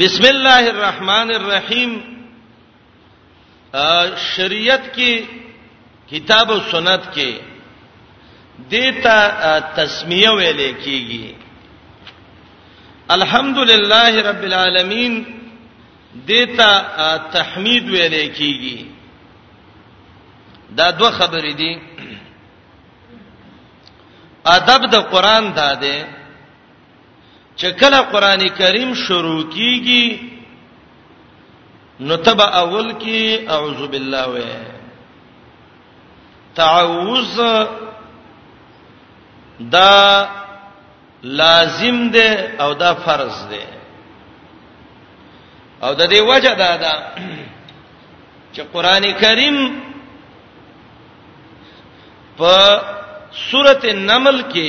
بسم الله الرحمن الرحیم شریعت کې کتاب او سنت کې دیتا تسمیه ویل کیږي الحمدلله رب العالمین دیتا تحمید ویل کیږي دا دوه خبرې دي ادب د قران دا ده چې کله قران کریم شروع کیږي نو تبا اول کې اعوذ بالله و تعوذ دا لازم دی او دا فرض دی او د دې وجه دا ده چې قران کریم په سورته نمل کې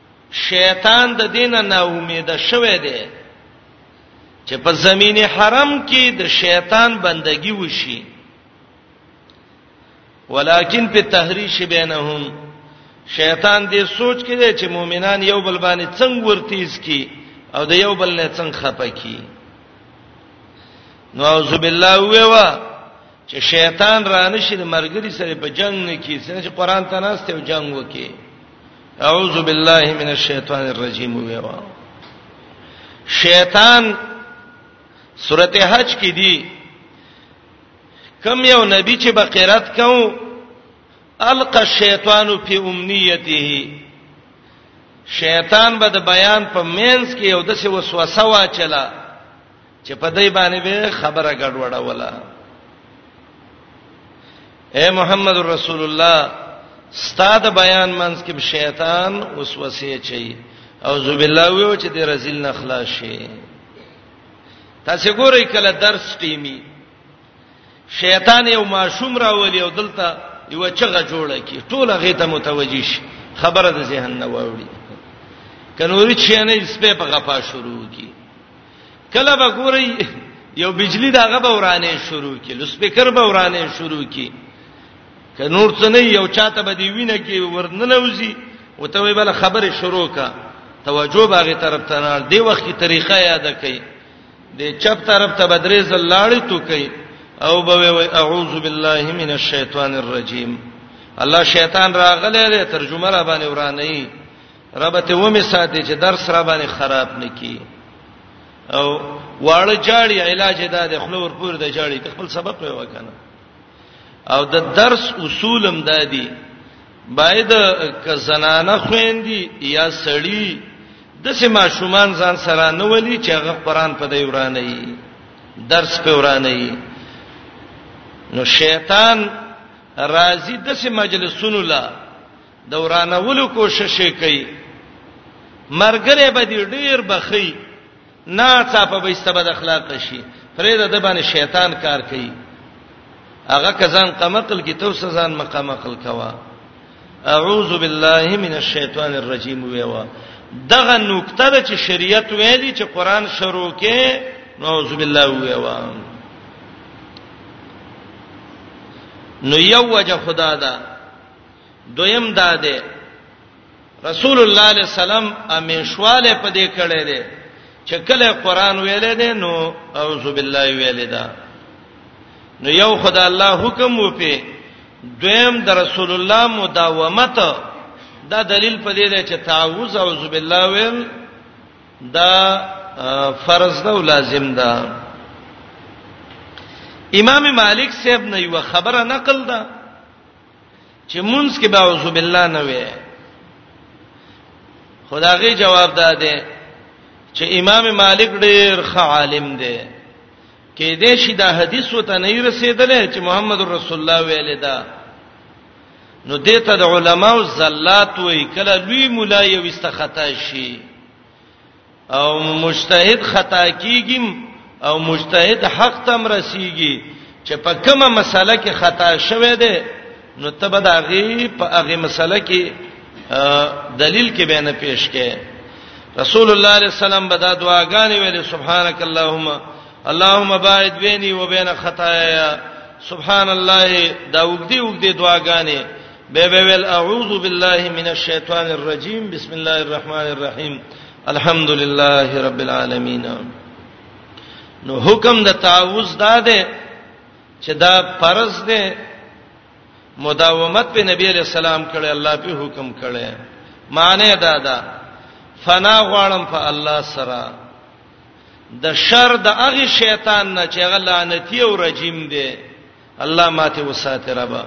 شیطان د دین نه امید شوه دی چې په زمین حرم کې د شیطان بندگی وشي ولیکن په تحریش بینهم شیطان دې سوچ کې دی چې مؤمنان یو بل باندې څنګه ورتیز کی او د یو بل نه څنګه خپه کی نو اعوذ بالله ویوا چې شیطان رانشي د مرګري سره په جنگ نه کی څنګه چې قران ته ناشته او جنگ وکي اعوذ بالله من الشیطان الرجیم ویوا شیطان سورته حج کې دی کم یو نبی چې بقرات کو القى الشیطان فی امنیته شیطان به د بیان په مینس کې یو د څه وسوسه واچلا چې په دای باندې به خبره ګډوډه ولا اے محمد رسول الله ستاد بیان منځ کې شیطان وسوسه چي او ذو بالله ویو چې د رزل نه خلاص شي تاسو ګورئ کله درس ټیمی شیطان یو ماشوم راولي او دلته یو چغه جوړه کی ټول هغه ته متوجی شي خبره د ذهن نه واوړي کنوري چې نه سپه په غفا شروع کی کله به ګوري یو بجلی دغه به ورانه شروع کی لو سپیکر به ورانه شروع کی ک نور څه نه یو چاته به دی وینه کی ورننوزی او ته وی بل خبره شروع کا توجه باغی طرف ته نه دی وخت کی طریقه یاد کړي د چپ طرف ته بدرې زلاړی تو کوي او به وی اعوذ بالله من الشیطان الرجیم الله شیطان راغله ترجمه را باندې ورانه ربط ومه ساتي چې درس را باندې خراب نکي او واړه جاړي علاج دا د خلور پور د جاړي خپل سبق وي وکنه او د درس اصولم دادي باید ک زنانه خويندي یا سړی د سما شومان ځان سره نه ولي چې هغه قران په دی ورانه یي درس په ورانه یي نو شیطان راضی د سې مجلسونو لا د ورانولو کوشش کوي مرګره به دې ډیر بخي نه څه په بیستبد اخلاق شي فرید د باندې شیطان کار کوي هغه کزان قمقل کی تو سزان مقامقل کوا اعوذ بالله من الشیطان الرجیم ویوا دغه نقطه د چې شریعت ویلي چې قران شروع کې اعوذ بالله ویوا نو یو وجه خدا ده دویم دا دی رسول الله علیه السلام امیشواله په دې کړه دی چې کله قران ویلې دی نو اعوذ بالله ویلې دا نو یو خدای الله حکم وپی دویم د رسول الله مداومت دا دلیل په دې دی چې تعوذ اعوذ بالله ویل دا فرض ده او لازم ده امام مالک صاحب نه یو خبره نقل ده چې مونږ کې به اعوذ بالله نه وي خدایي جواب داده چې امام مالک ډېر ښه عالم دی کې دې شي دا حدیث وته نه رسیدلې چې محمد رسول الله ویل دا نو دې ته د علماو زلات وای کله لوی مولا یو استخطا شي او مجتهد خطا کیږي او مجتهد حق تم رسیږي چې په کومه مسله کې خطا شوه دی نو تبه دا غي په هغه مسله کې دلیل کې به نه پیش کې رسول الله علیه السلام به دا دعاګانې ویلې سبحانك اللهم اللهم باعد بيني وبين خطاياي سبحان الله دا وګدي وګدي دعاګانې به به ول اعوذ بالله من الشیطان الرجیم بسم الله الرحمن الرحیم الحمد لله رب العالمین نو حکم د تعوذ دا ده چې دا فرض ده مداومت په نبی علیہ السلام کړي الله په حکم کړي معنی دا ده فنا غواړم په الله سره د شر د هغه شیطان نه چې هغه لعنتی او رجیم دی الله ماته وساته ربا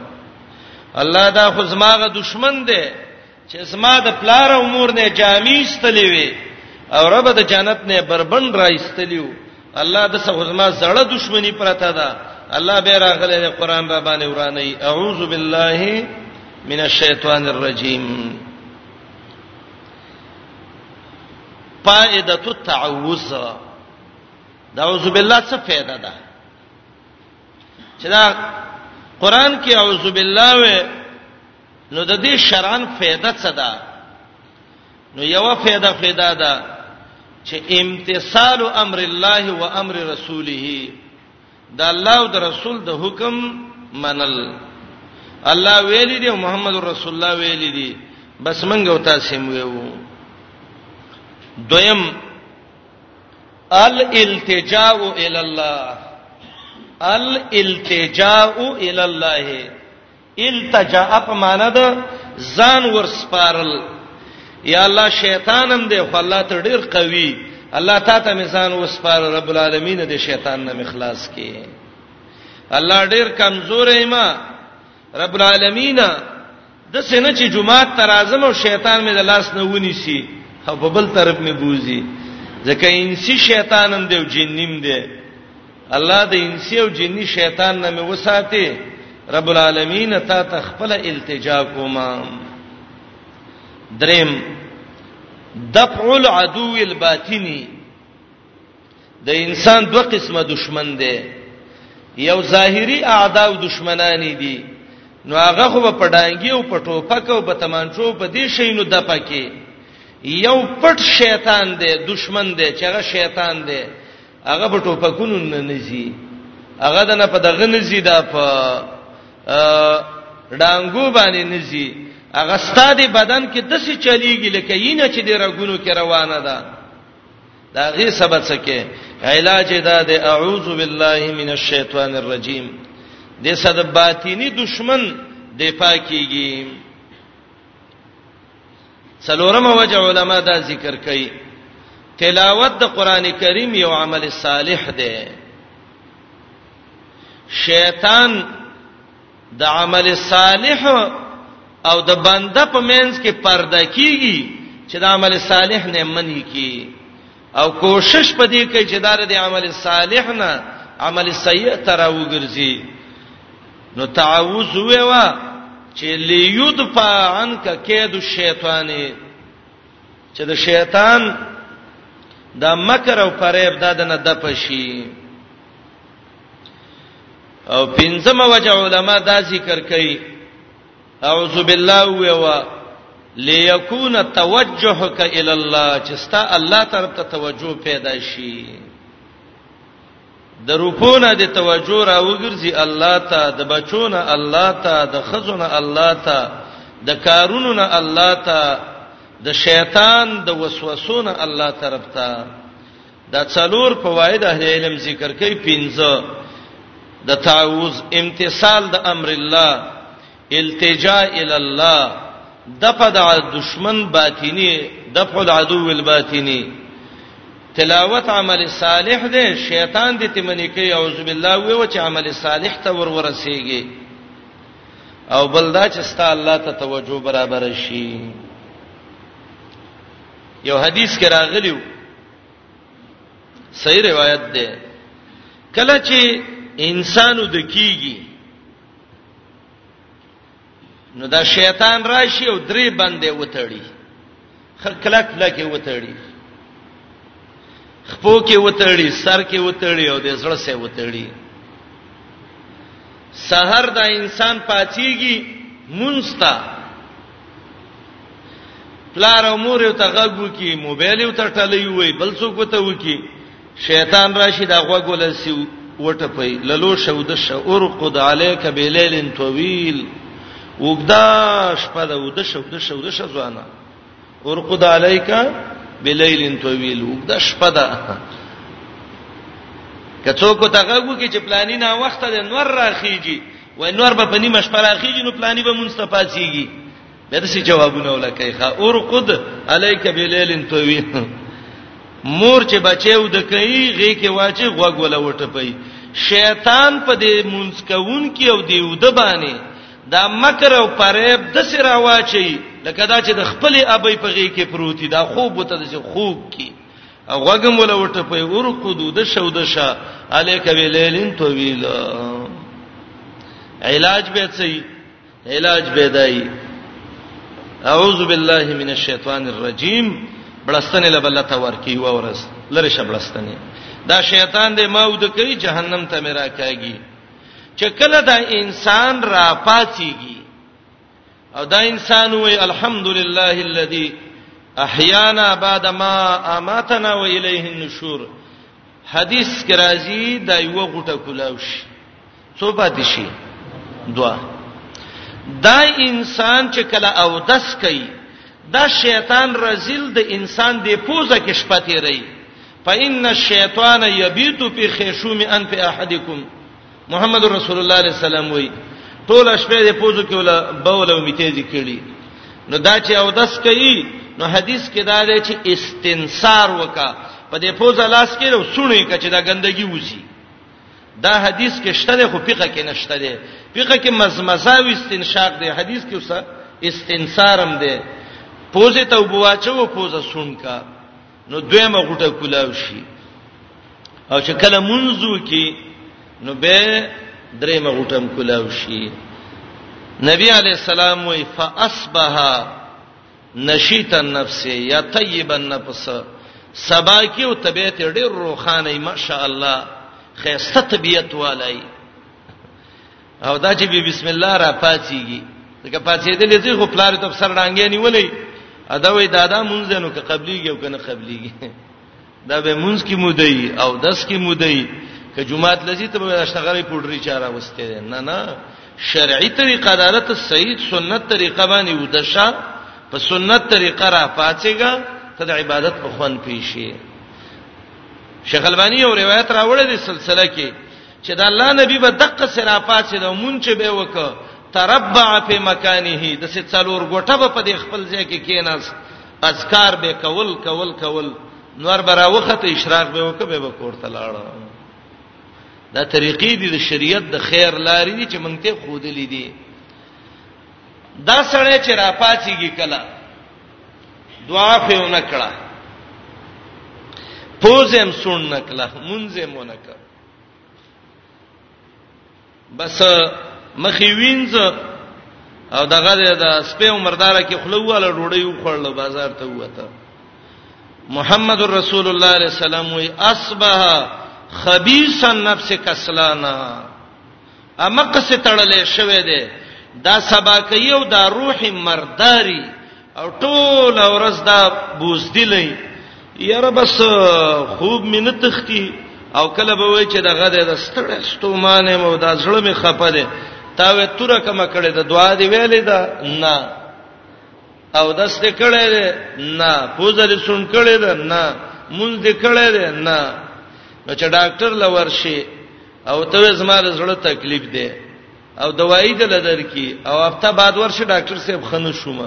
الله دا خو زماغه دشمن دی چې زما د پلار او مور نه جامې استلې وي او رب د جنت نه بربند را استلیو الله د څه زما زړه دشمنی پرته ده الله به راغله د قران را باندې ورانه اعوذ بالله من الشیطان الرجیم فائدۃ التعوذ دا اعوذ بالله څه فائدہ ده چې دا قران کې اعوذ بالله و نو د دې شران فائدہ څه ده نو یو فائدہ فائدہ ده چې امتثال امر الله و امر رسوله دا الله او د رسول د حکم منل الله ویلي دی محمد رسول الله ویلي دی بس منګو تاسو هم ویو دویم الالتجاء الى الله الالتجاء الى الله التجاء په معنا ده ځان ورسپارل یا الله شیطانم دی خو الله ته ډیر قوي الله تا ته میزان وسپار رب العالمین دې شیطان نه مخلاص کړي الله ډیر کمزورې ما رب العالمین داسې نه چې جومات ته راځم او شیطان مې د لاس نه ونیسي او په بل طرف مې بوزي ځکه انسی شیطان هم دی او جنیم دی الله د انسی او جنی شیطان نه مې وساتي رب العالمین ته تخپل التجا کوما دریم دفع العدو الباطنی د انسان دوه قسمه دشمن دی یو ظاهری اعدا او دشمنانی دي نو هغه خو په ډانګي او په ټوپک او په تمانچو په دې شینو د پکې یو پټ شیطان دی دشمن دی چې هغه شیطان دی هغه په ټوپکونو نه نزي هغه دنه په دغه نزي دا په ډانګو باندې نزي هغه ستادي بدن کې دسي چلیږي لکه ینه چې د رګونو کې روانه ده دا غي سبب سکه علاج دا د اعوذ بالله من الشیطان الرجیم د صد باطینی دشمن د پاکیږي څلورم وجه علما دا ذکر کوي تلاوت د قران کریم یو عمل صالح دی شیطان د عمل صالح او د بنده په منځ کې پرده کیږي چې د عمل صالح نه منی کی او کوشش پدې کوي چې دار د عمل صالح نه عمل سیئ تر وګرځي نو تعوذ ویوا چې لیدفع عنک کید الشیطان چې د شیطان د مکر او فریب دادنه د پشي او پنځم وجه علما دا ذکر کوي اعوذ بالله ویوا ليكون توجهك الى الله چې ستا الله طرف ته توجه پیدا شي د روپونه د توجه را وګرځي الله ته د بچونه الله ته د خزونه الله ته د کارونو نه الله ته د شیطان د وسوسو نه الله طرف ته دا څلور فواید اهل علم ذکر کوي پنځه د تعوذ امتثال د امر الله التجاء الى الله دفع د دشمن باطینی دفع العدو الباطینی تلاوت عمل صالح دی شیطان دې تمنې کوي اعوذ بالله وی و چې عمل صالح ته ور ورسیږي او بلدا چې ستا الله ته توجه برابر شي یو حدیث کې راغلیو صحیح روایت ده کله چې انسانو د کیږي نو دا شیطان راشي او درې بندې وتړي خلک لکه وتړي خپو کې وتړي سر کې وتړي او د زړه سره وتړي سحر دا انسان پاتېږي مونږ ته پلار او مور ته غږ وکي موبایل یو ته ټلې وي بل څوک ته وکي شیطان راشي دا غوږ ولسی وټه پي للو شو د شعور قد عليك بليل طويل وګدا شپه د ود شو د شو د شزوانه ورقد عليك بليل طويل وګدا شپه ده کڅوک ته غوږو کې چې پلاني نه وخت د نور راخیږي و نور به پنی مش پر راخیږي نو پلاني به مونږ ته پاتېږي به د څه جوابونه ولکای ښا اور قد الیک بلیل توی مور چې بچیو د کوي غي کې واچي غوګ ولا وټپي شیطان په دې مونږ کون کې او دی ود باندې دا مکر او پریب د سرا واچي لکه دا چې د خپل ابي په غي کې پروتي دا خوب وته د خوب کې غوګم ولا وټه په ور قدو د شو د شا الیک ویلین طویل علاج به څه علاج به دای اعوذ بالله من الشیطان الرجیم بلستنه لبل تور کی و ورس لری شبلستنه دا شیطان دې ما ود کوي جهنم ته میرا کوي چې کله دا انسان را پاتېږي او دا انسان وای الحمدلله الذي احیانا بعد ما اماتنا و الیه النشور حدیث کې راځي دا یو غټه کولاو شي څو پاتې شي دوا دا انسان چې کله او دس کوي دا شیطان رزل د انسان دی پوزه کې شپته ری فإن الشیطان یبیت فی خیشوم انف احدکم محمد رسول الله علیه السلام وی ټول شپه د پوزو کې ولا بول او میتیزی کړي نو دا چې او دس کوي نو حدیث کې دا دی چې استنصار وکا په دې پوزه لاس کې نو سونی کچې دا ګندګي وسی دا حدیث کې شته خو فقہ کې نشته دی فقہ کې مزمزه او استنشاق دی حدیث کې وسه استنصارم دی پوزه ته وبواچو پوزه سون کا نو دویمه غټه کولاو شي او چې کله منځو کې نو به درېمه غټم کولاو شي نبی علی السلام وی فاصبح نشیت النفس یا طیب النفس سبا کې او طبيعت ډېر روخانه ماشاء الله خيسته طبيعت والای او دا چې به بسم الله را پاتېږي ځکه پاتېدلې زی خو پلار ته سر ډانګې نیولې ادا وې دادا مونږ نو که قبليږي او کنه قبليږي دا به مونږ کې مودي او داس کې مودي که جمعات لذي ته به اشتغالي پوډري چاره وسته نه نه شرعي طریقه عدالت سید سنت طریقه باندې ودشه په سنت طریقه را پاتېګا ته د عبادت په خوان پیشي شیخ البانی یو روایت راوړی دی سلسله کې چې د الله نبی به دقه سره پاتې د مونږ به وک تربع په مکانه د څه څلور غټه په دې خپل ځای کې کیناس اذکار به کول کول کول نور برا وخت اشراق به وک به کوړه لاړه دا طریقې دي د شریعت د خیر لارې دي چې مونږ ته خود لیدي دا سړی چې را پاتېږي کله دعا په ونکړه پوزم سن نکړه مونږه مونږه بس مخې وینځ او دغه د سپه عمردار کې خلواله ډوډۍ وخړل بازار ته وته محمد رسول الله علیه السلام وی اصبح خبيث النفس کسلانا امقه سي تړلې شوې ده دا سبا کوي او دا روح مرداري او ټول ورځ دا بوزدلې یاره بس خوب مې نه تختی او کله به وای چې دغه د ستړې ستومانه مو دا زړه مې خپه ده تا وې توره کما کړې ده دعا دی ویلې ده نه او داس دې کړې ده نه پوزه دې سن کړې ده نه مونږ دې کړې ده نه نو چې ډاکټر لور شي او ته زما د زړه تکلیف دی او دوايي د لدر کی او هفته بعد ورشه ډاکټر صاحب خنو شوم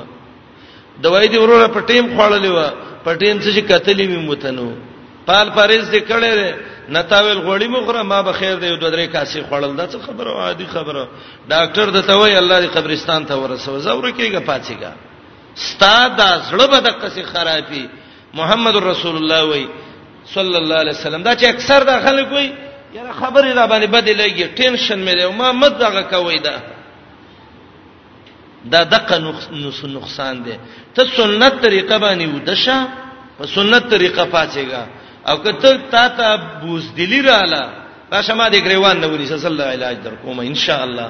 دوايي دی وروره په ټیم خوړلې و په ټیم څه کتلې مې متنو پال پاریز دې کړې ده نتاول غوړی مخره ما به خیر دی دوه درې کاسې خوړل دا څه خبره عادي خبره ډاکټر د توي الله دې قبرستان ته ورسو زور کېږي پاتېږي ستاد زړه به د قصې خرابي محمد رسول الله وای صلی الله علیه وسلم دا چې اکثر دا خلک وای یاره خبرې را باندې بدې لګي ټینشن مې دی ما مت دغه کوي دا دا دغه نقصان دی ته سنت طریقه باندې ودشه په سنت طریقه پاتېګا او کته تا ته بوز دلی رااله راشه ما دې ګریوان نه ونی صلی الله علیه علاج در کوم ان شاء الله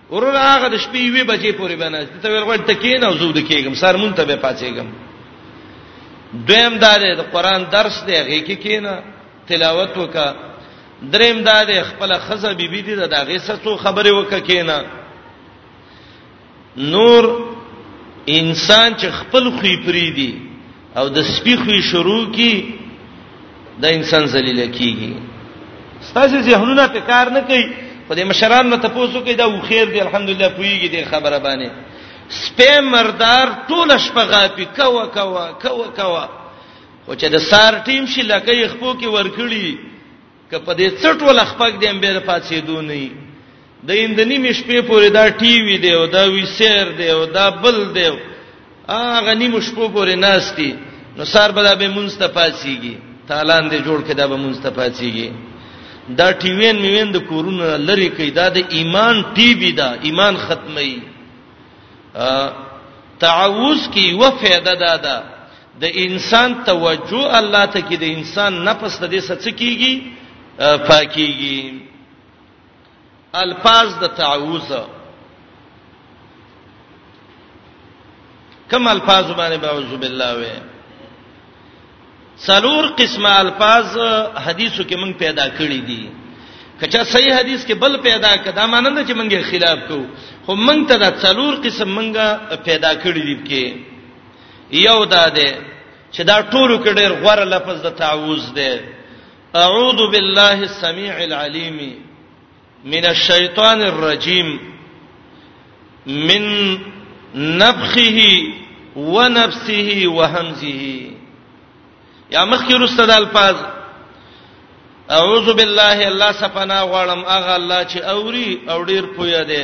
ورور هغه د شپې وی بجې پورې بناست ته ویل غوړ تکین او زود کېږم سر مونږ ته به پاتېږم دویم دا دی د قران درس دی هغه کې کینا تلاوت وکا دریم دا دی خپل خزه بیبي دی دا غي څه خبره وکا کینا نور انسان چې خپل خوې پری دی او د سپیخوي شروع کی د انسان ذلیل کیږي ستاسو ذهنونه په کار نه کوي خو د مشران نه تاسو کې دا و خیر دی الحمدلله پویږي د خبره باندې سپه مردار ټول شپه غاپی کوا کوا کوا کوا خو چې د سار ټیم شي لکه یې خپو کې ورکړي که په دې څټ ول خپګ دې امبیر پاتې دو نه د اندنی مې شپې پورې دا ټي وي دی او دا وی سیر دی او دا بل دی هغه نیم شپو پورې ناشتي نو سار به دا به مونږ ته پاتېږي تالان دې جوړ کړه دا به مونږ ته پاتېږي دا ټي وین میوین د کورونه لری کوي دا د ایمان ټي بي دا ایمان ختمي تعوذ کی و فائدہ دا ده د انسان توجه الله ته کې د انسان نفس د دې سڅ کیږي پاکیږي الفاظ د تعوذ کم الفاظ باندې بعوذ بالله وې څلور قسمه الفاظ حدیثو کې موږ پیدا کړی دي کچا صحیح حدیث کې بل پیدا کدا مانند چې موږ خلاف کو خو موږ ته دا څلور قسم موږ پیدا کړی دي کې یو دا ده چې دا ټولو کې ډېر غوړه لفظ د تعوذ ده اعوذ بالله السميع العليم من الشیطان الرجیم من نفخه ونفسه وهمزه یا مخکې رسته د الفاظ اعوذ بالله الله سبحانه غوړم اغه الله چې اوري او ډیر پوی دی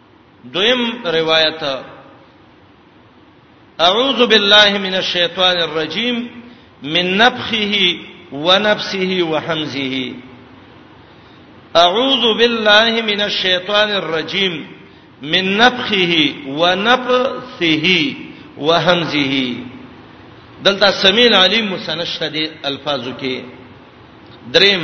دویم روایت اعوذ بالله من الشیطان الرجیم من نفخه ونفسه وحمزه اعوذ بالله من الشیطان الرجیم من نفخه ونفثه وهمزه دلته سمیع العلیم مسنشته دی الفاظو کې دریم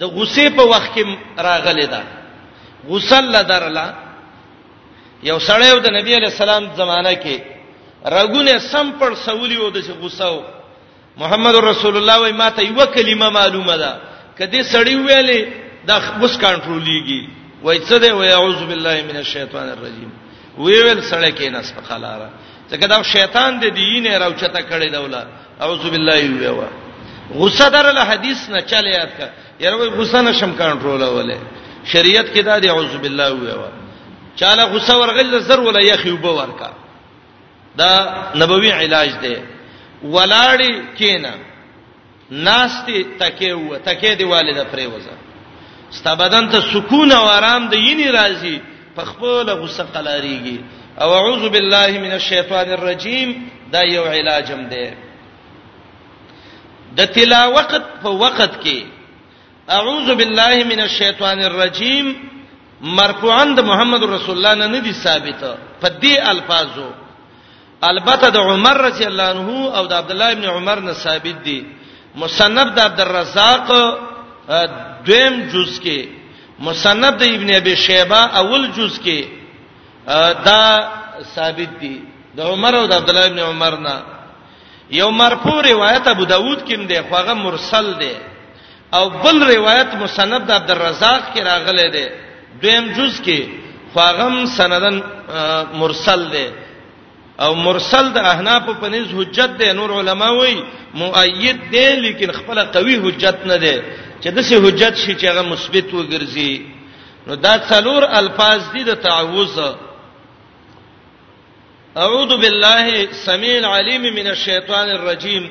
د غصې په وخت کې راغلی دا غسل لدرلا یو سړی د نبی علی السلام زمانہ کې رګونه سم پر سولی و د غصو محمد رسول الله وای ماته یو کلمه معلومه ده کدی سړی ویلې د غص کنټرولېږي وای څه دی وای اعوذ بالله من الشیطان الرجیم وی ویل سړی کې نس په خلاره ځکه دا شیطان دې دینه راوچته کړی دا ولا اعوذ بالله ویوا غصه درل حدیث نه چاله یاد کا یره وای غصه نشم کنټرول وله شریعت کې دا دی اعوذ بالله ویوا چاله غصه ورغل زر ولا یخي وب ورکا دا نبوي علاج دی ولاړی کینا ناشتي تکي و تکي دی والده پرې وځه ستبدن ته سکون او آرام د یینی راځي په خپل غصه قلاریږي او اعوذ بالله من الشیطان الرجیم دا یو علاجم دی د تلاوت په وخت کې اعوذ بالله من الشیطان الرجیم مرفوعا د محمد رسول الله نه ندي ثابته په دې الفاظو البته د عمر رضی الله عنه او د عبد الله ابن عمر نه ثابت دي مصنف د عبد الرزاق دویم جز کې مصنف د ابن ابي شيبه اول جز کې دا ثابت دي د عمر او د عبد الله ابن عمر نه یو مرفوع روایت ابو داود کې دی خو هغه مرسل دی او بل روایت مسند عبد الرزاق کې راغلی دی دویم جز کې فاغم سندن مرسل دی او مرسل د احناف په نس حجت دی نور علما وایي مؤید دی لیکن خپل قوي حجت نه دی چې د سه حجت شي چې هغه مثبت وګرځي نو دا څلور الفاظ دي د تعوذ اعوذ بالله السميع العليم من الشيطان الرجيم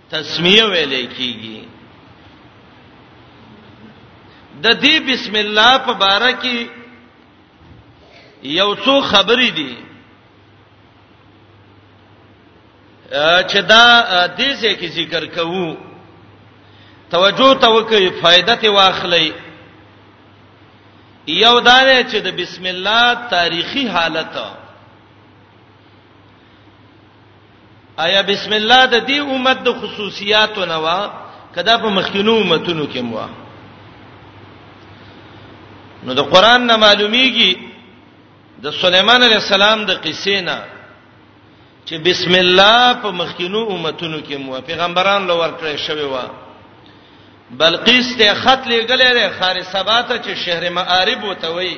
تسمیه ویل کیږي د دې بسم الله په باره کې یو څو خبرې دي چې دا دې څه کې ذکر کوو توجه ته وکړئ فائدہ ته واخلئ یو دا چې د بسم الله تاریخي حالت آیا بسم الله د دې امت د خصوصیاتو نه وا کدا په مخکینو امتونو کې مو نو د قران نه معلومیږي د سليمان عليه السلام د قصې نه چې بسم الله په مخکینو امتونو کې مو پیغمبران لو ورکړې شوی و بلقیس ته خط لګلې ده خارسباته چې شهر مآرب وته وی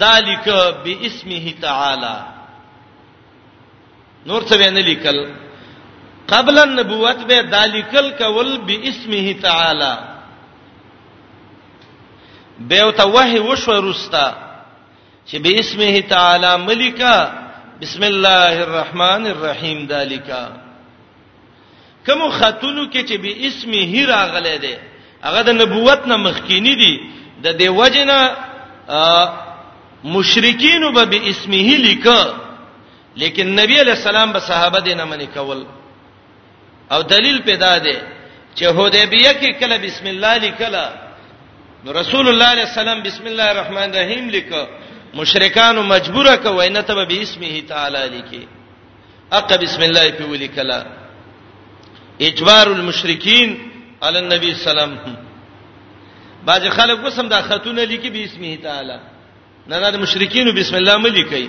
ذالک باسمه تعالی نور څه نه لیکل قبل النبوت به ذالکل کول باسمه تعالی به او ته وه وشو رستا چې باسمه تعالی ملکا بسم الله الرحمن الرحیم ذالکا کوم خاتونو کې چې به اسم هی راغله ده هغه د نبوت نه مخکینی دي د دې وجنه مشرکین به به اسم هی لیکه لیکن نبی علیہ السلام به صحابه دینه منی کول او دلیل پیدا ده چې حدیبیه کې کله بسم الله لیکله نو رسول الله علیه السلام بسم الله الرحمن الرحیم لیکه مشرکانو مجبوره کوي نه ته به اسمه تعالی لیکي اقا بسم الله په ولي کلا اجبار المشرکین علی النبی سلام باج خلک وسم دا خاتونه لیکي بسم تعالی نه نه مشرکین بسم الله ملي کوي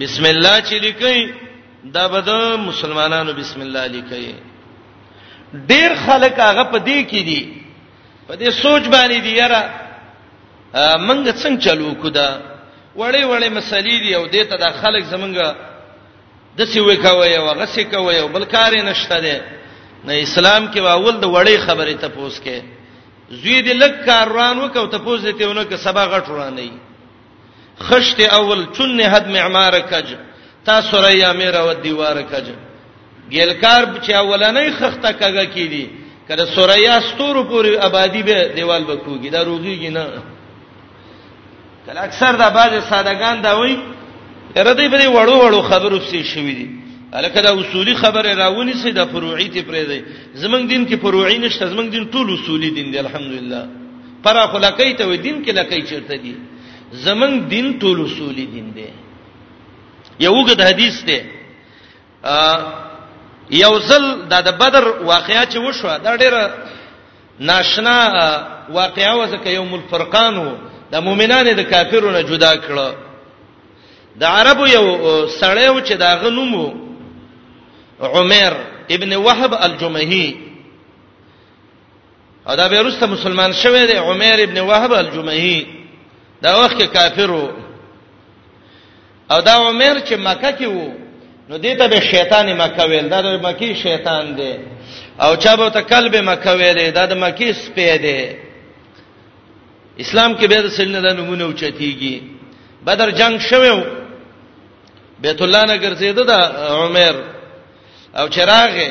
بسم الله چې لیکي دا بد مسلمانانو بسم الله لیکي ډیر خلک هغه په دې کې دي په دې سوچ باندې دی یاره منګه څنګه چلو کو دا وړې وړې مسلې دی او دې ته د خلک زمونږه د سی وې کوي او غسې کوي او بل کار نشته دی نه اسلام کې واول د وړې خبرې ته پوس کې زوی دې لک کار روان وکاو ته پوس دې ته ونه کې سبا غټ روان نه خشت اول چون هد معمار کج تا سریا میرا و دیوار کج ګیلکار چې اولنې خخته کګه کیدی کله سوریا ستورو پوری آبادی به دیوال بکوږي دا روغیږي نه کله اکثر دا باز سادهګان دا وای ردی په وړو وړو خبرو پسې شوې دي الکه دا اصولي خبره راونی سي دا فروعي ته پرې دی زمنګ دین کې فروعي نشته زمنګ دین ټول اصولي دین دی الحمدلله پر خلکې ته وې دین کې لکې چرته دي زمون دین ټول اصولي دین دی یو غد حدیث دی یو ځل د بدر واقعیا چې وشو دا ډیره ناشنا واقعیا وځکه یوم الفرقان وو د مؤمنانو د کافرو نه جدا کړو د عربو یو سړی و چې دا غنومو عمر ابن وهب الجمهي او دا به رسته مسلمان شوی دی عمر ابن وهب الجمعي دا وخت کې کافرو او دا عمر چې مکه کې وو نو دې ته به شیطان مکه ویل دا د مکی شیطان دی او چا به ته کلب مکه ویل دا د مکی سپې دی اسلام کې به د سلنه د نمونه اوچتيږي بدر جنگ شوو بیت الله نه ګرځیده دا عمر او چراغه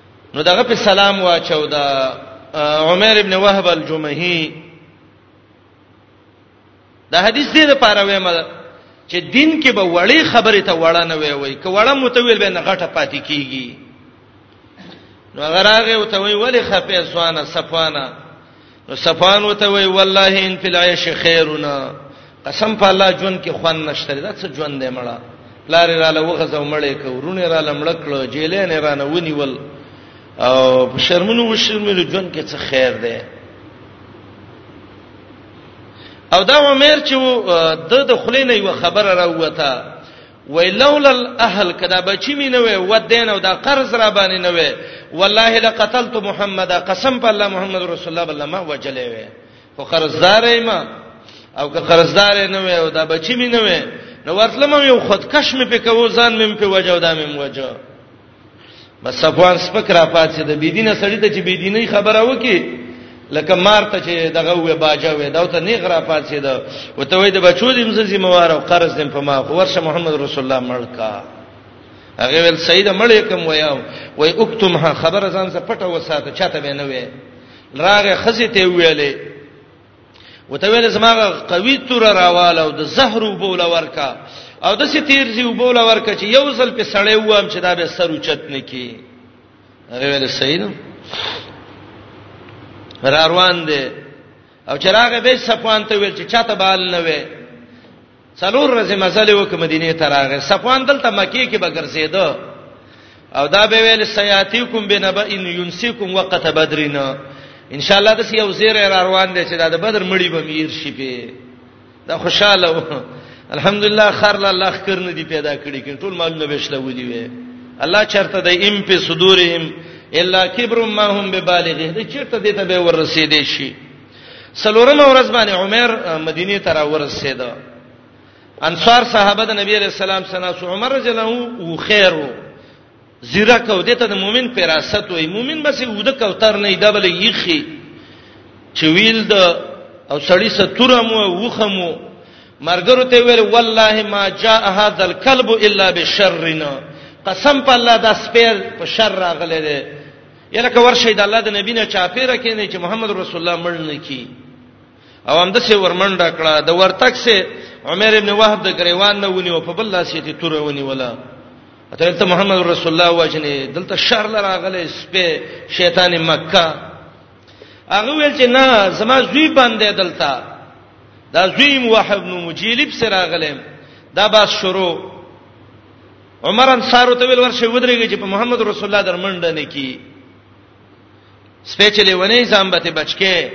نو دغه په سلام واچو دا عمر ابن وهب الجمهي دا حدیث دې لپاره وایم چې دین کې به وړې خبرې ته وړه نه وي وي که وړه متویل به نه غټه پاتې کیږي نو غراغه او ته وی ولې خپې سوانه صفانه نو صفان وته وی والله ان فی العيش خیرنا قسم په الله جون کې خوان نشته دا څه جون دی مړه لارې را لوغه زو مړې کو ورونه را لمړ کړو جیلې نه را نه ونیول او په شرمونو وشرملو جون کې څه خیر دی او دا عمر چې د د خلینې یو خبره راوته وای لولا الاهل کدا بچی می نه وای و دین او دا قرض را باندې نه وای والله لقتلت محمد قسم په الله محمد رسول الله بل ما وجلې وای خو قرضدار ما او که قرضدار نه وای او دا بچی می نه وای نو ورتلم یو خودکش می په کو ځان می په وجو دا می وجو بس صفوان سپک را پات شه د بيدینه سړی ته چې بيدینه خبره وکي لکه مار ته چې دغه وې باجا وې دا ته نه غرا پات شه دا وته وې د بچو دې مزه زموار او قرض دې په ما خو ورشه محمد رسول الله مړکا هغه ول سید مړې کوم ویاو وې اکتمها خبره ځان سره پټه وساته چاته به نه وې راغه خزه ته ویلې وته ویل زماغه قوی تور راواله او د زهر وبول ورکا او د ستیر زی وبول ورکا چې یو ځل په سړی وام چې دا به سر اوچت نه کی هغه ویل صحیح نو را روان دي او چراغ به صفوان ته ویل چې چاته بال نه وي څلور ورځې مزل وکړ مدینه ته راغی صفوان دلته مکی کې بغرزیدو او دا به ویل سیاتیکم بنبا ان ينسیکم وقت بدرین ان شاء الله د سی او زیر را روان دي چې دا د بدر مړی به میر شي په دا خوشاله و الحمدلله خر لا الله خکر نه دی پیدا کړی کین ټول مالونه بشله ودی وی الله چرته د ام په صدورهم الا کبر ما هم ببالغه د چرته دې ته به ورسېدې شي څلورمه ورځ باندې عمر مدینه ته را ورسېد انصار صحابه د نبی رسول الله صلی الله علیه وسلم عمر رضی الله او خیرو زیرا کو دته د مؤمن پراست وای مؤمن بس وده کوتر نه دبل یخي چې ویل د او سړی ستورمو وخمو مرګرو ته ویل والله ما جاء هذا الكلب الا بشرنا قسم په الله دا سپیر په شر راغله یله که ورشي د الله د نبی نه چاپیره کینې چې محمد رسول الله مړ نه کی او هم د څه ورمنډه کړه د ورتک سه عمر ابن وهب د گریوان نه ونی او په بل لاس یې تور ونی ولا اته ته محمد رسول الله وجنه دلته شهر لراغله سپه شیطان مکه هغه ویل چې نه زما زوی باندې دلته دا زوی وهب نو مجیلب سره غلم دا باس شروع عمر انصار ته ویل ورشه ودرېږي چې په محمد رسول الله درمنډه نه کی سپېچلې ونی ځان به ته بچکه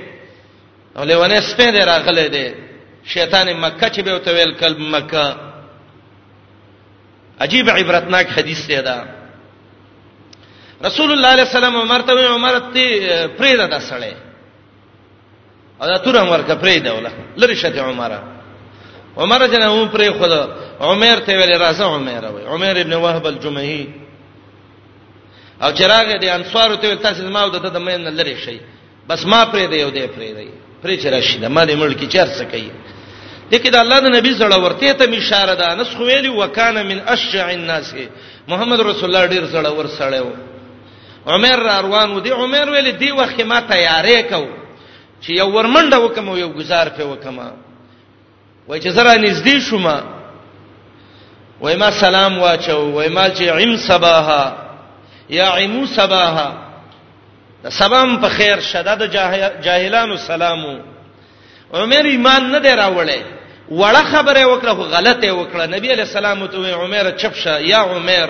او لیونه سپې دی راغله دی شیطان مکه چې به ته ویل کلب مکه عجیب عبرتناک حدیث دی دا رسول الله علیه السلام عمر ته عمر ته پرې دا سړی ادا تور عمر کا پرې دا ولا لری شته عمر عمر جنا هم پرې خو دا عمر ته ویل راځه عمر وای عمر ابن وهب الجمهي او چراغ دې انصار ته تاسو ما او دته د مین لری شي بس ما پرې دی یو دی پرې دی پرې چې راشي دا ما دې ملک چر څه کوي دغه د الله د نبی زړه ورته ته اشاره ده انس خو ویلی وکانه من اشجع الناس محمد رسول الله ډیر زړه ور سړیو عمر را روان و دی عمر ویل دی وخت ما تیارې کو چې یو ورمنډه وکم او یو گزار په وکم وای چې زرا نږدې شوم وای ما سلام واچو وای ما چې عم صباها یا عمو صباها د سبام په خیر شدا د جاهلانو سلامو عمر ایمان نه دی راوړی وړه خبره وکړه غلطه وکړه نبی علی السلام ته عمر چپ شه یا عمر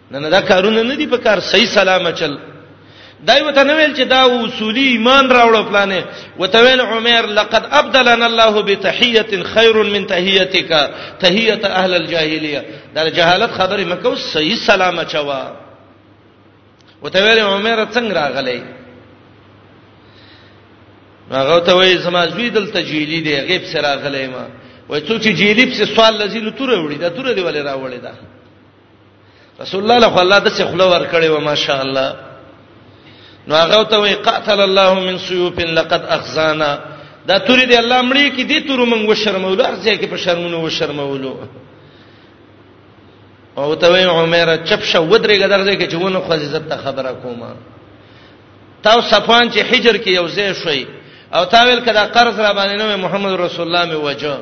نه نه دا کارونه نه دي په کار صحیح سلام چل دای وته نه ویل چې دا اصولي ایمان راوړو پلانې وته ویل عمر لقد ابدلنا الله بتحيه خير من تحيتك تحيه اهل الجاهليه دا جهالت خبره مکو صحیح سلام چوا وته ویل عمر څنګه راغلی هغه ته وای زما زوی دلته جیلی دی غیب سره غلې ما وای څو چې جیلی په سوال لذین تور وړي دا تور دی ولې راوړي دا رسول الله له الله د څه خلو ور کړی و ماشاء الله نو هغه ته وی قاتل الله من سيوف لقد اخزانا دا توري دی الله مړی کی دی تور مونږ وشرمولو ارزه کې په شرمونو وشرمولو او ته وی عمر چپ شو ودرېګه درځه کې چې ونه خو عزت ته خبره کومه تاو صفوان چې حجر کې یو ځای شوی او تا ویل کدا قرض را باندې نو محمد رسول الله می وجه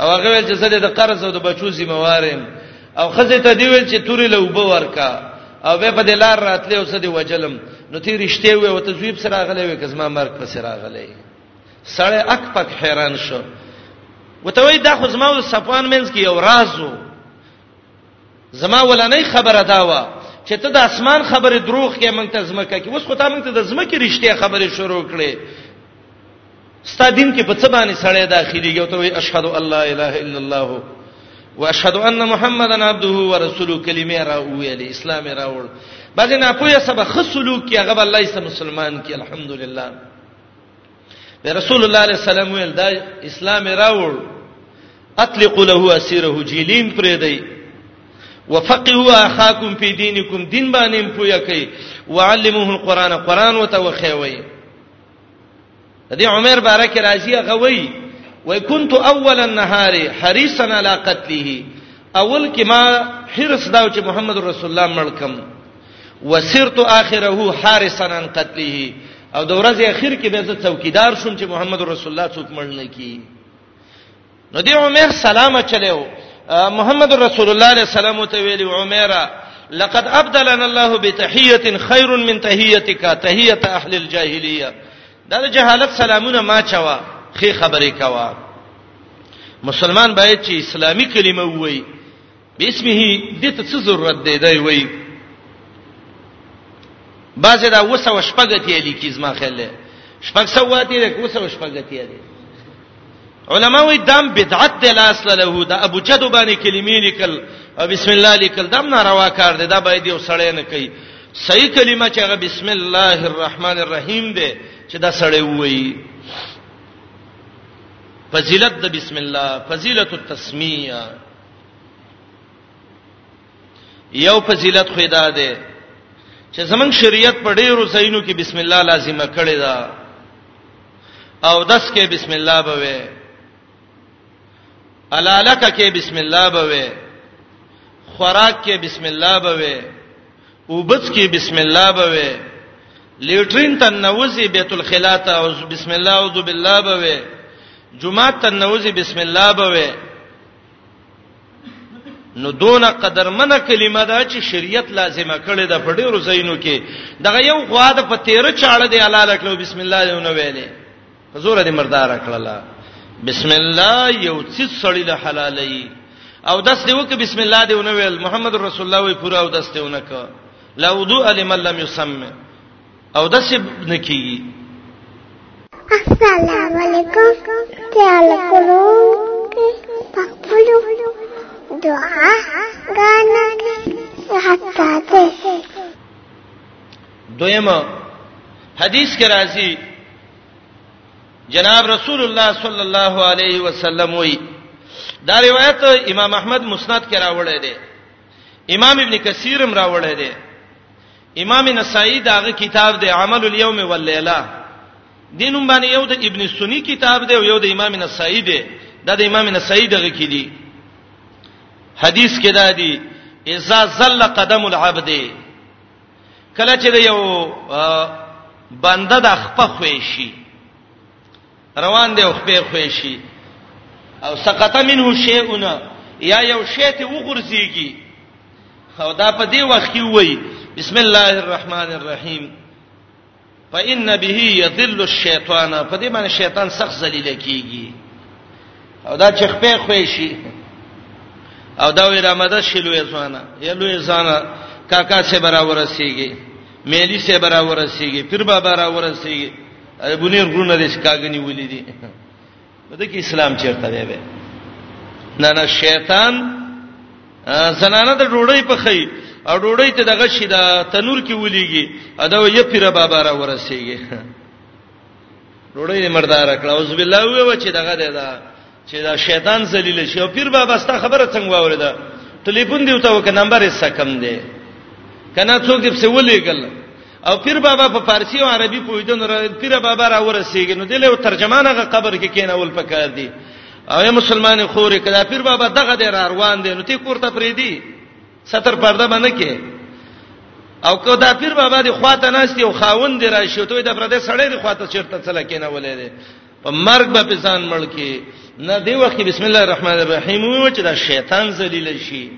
او هغه ویل چې زه د قرض او د بچو ذمہوار یم او خزه ته دی ویل چې توري له وبو ورکا او به په دې لار راتلې او سدي وجلم نو تی رښتې وې او ته زویب سره غلې وې کزما مرګ په سره غلې سړی اک پک حیران شو وته وای دا خو زما او صفوان منځ کې یو رازو زما ولنۍ خبره دا و چې ته د اسمان خبره دروغ کې مونږ ته زمکه کې اوس خو ته مونږ ته د زمکه رښتیا خبره شروع کړې ستا دین کې په څه باندې سړی داخلي یو ته وي اشهد ان لا اله الا الله واشهد ان محمدن عبده ورسوله کلمه را ویلې اسلام را وړ بعضی نه پوهه سبا خصلو کې هغه الله یې مسلمان کې الحمدلله د رسول الله علیه السلام ویل دا اسلام راوړ اطلق له اسیره جیلیم پرې دی وفقهوا اخاکم فی دینکم دین باندې پویا کوي وعلموه القرآن قرآن وته وخیوي دې عمر بارک راضی غوي وای كنت اول النهار حريصا على قتله اول کې ما حرس داو چې محمد رسول الله مړکم وسرت اخره حارسا عن قتله او د ورځې اخر کې به زه څوکیدار شوم چې محمد رسول الله څوک مړ نه کی نو دی عمر سلام چلو محمد رسول الله علیه السلام ته ویلی عمره لقد ابدلنا الله بتحيه خير من تحيتك تحيه اهل الجاهليه دا د جهالت سلامونه ما چوا خې خبرې کوا مسلمان باید چې اسلامي کلمه وایي باسمه دې ته څه ضرورت دی دی وای بعضې دا وسه او شپږتیا لیکي زما خیال دی شپږ سواتې ده وسه او شپږتیا دي علما وی دام بدعت دی لاس له دا ابو جدو باندې کلمې لیکل او بسم الله لیکل دام ناروا کار دی دا باید یو سړی نه کوي صحیح کلمه چې هغه بسم الله الرحمن الرحیم دی چې دا سړی وایي فضیلت د بسم الله فضیلت التسمیه یو فضیلت خو دا ده چې زمنګ شریعت په ډیرو ځایونو کې بسم الله لازمه کړې ده او داس کې بسم الله به وي علالک کې بسم الله به وي خوراک کې بسم الله به وي وبڅ کې بسم الله به وي لیټرین ته نوځي بیت الخلا ته او بسم الله اعوذ بالله به وي جمعه ته نوځي بسم الله به وي نو دونه قدرمنه کلمه ده چې شریعت لازمه کړې ده په ډیرو ځایونو کې دغه یو غوا د په 13 چاړه دی حلال کړو بسم الله یو نو ویلې په زور دې مردار کړلا بسم الله یو څه سړی له حلالې او داس دی وک بسم الله دی ونو ویل محمد رسول الله وی پورا او داس دی ونک لا وضوء لمن لم يسمى او د سب نکیږي السلام علیکم تعال کولو پخپلو دعا غانا حتا ته دویمه حدیث کې راځي جناب رسول الله صلی الله علیه وسلم وی دا روایت امام احمد مسند کې راوړی دی امام ابن کثیرم راوړی دی امام نسائی داغه کتاب دی عمل اليوم والليله دینوم باندې یو د ابن سنی کتاب دی او یو د امام نسائی دی دا د امام نسائی دغه کې دی حدیث کې دا دی اذا زل قدم العبد کله چې یو بنده د خپخوي شي روان دی او خپې خوې شي او سقط منه شیئون یا یو شی ته وګرځيږي او دا په دې وخت کې وای بسم الله الرحمن الرحیم فإن به يذل الشیطان په دې باندې شیطان سخت ذلیل کیږي او دا چې خپې خوې شي او دا ویرا مدد شلوې ځوانه یلوې ځانه کاکا سے برابر رسیږي مېلی سه برا ورسیږي پیر بابا را ورسیږي بنیر غرونه د شکاګنی ولې دي بده کې اسلام چیرته دی به نه نه شیطان زنانه د ډوړی په خی او ډوړی ته دغه شي د تنور کې ولېږي ادا یې پیر بابا را ورسیږي ډوړی مردار کړه اوس بالله وې و چې دغه دی دا چې دا شیطان ذلیل شي او پیر بابا ستا خبره څنګه واوریدا ټلیفون دی وته وک نمبر یې سکم دی کنه څوک دې څه ولېګل او پیر بابا په فارسی او عربي پوهیدنه را پیر بابا را ورسیږي نو دله ترجمانه قبر کې کینه ول پکار دی او یا مسلمان خورې کدا پیر بابا دغه دې را روان دی نو تی کوړه پرې دی ستر پرده باندې کې او کو دا پیر بابا دی خواته ناشتي او خاوند دی راشي ته د پردې سړې دی خواته چیرته څل کینه ولې دی په مرګ به په ځان مړ کې نه دی وخت بسم الله الرحمن الرحیم و چې دا شیطان ذلیل شي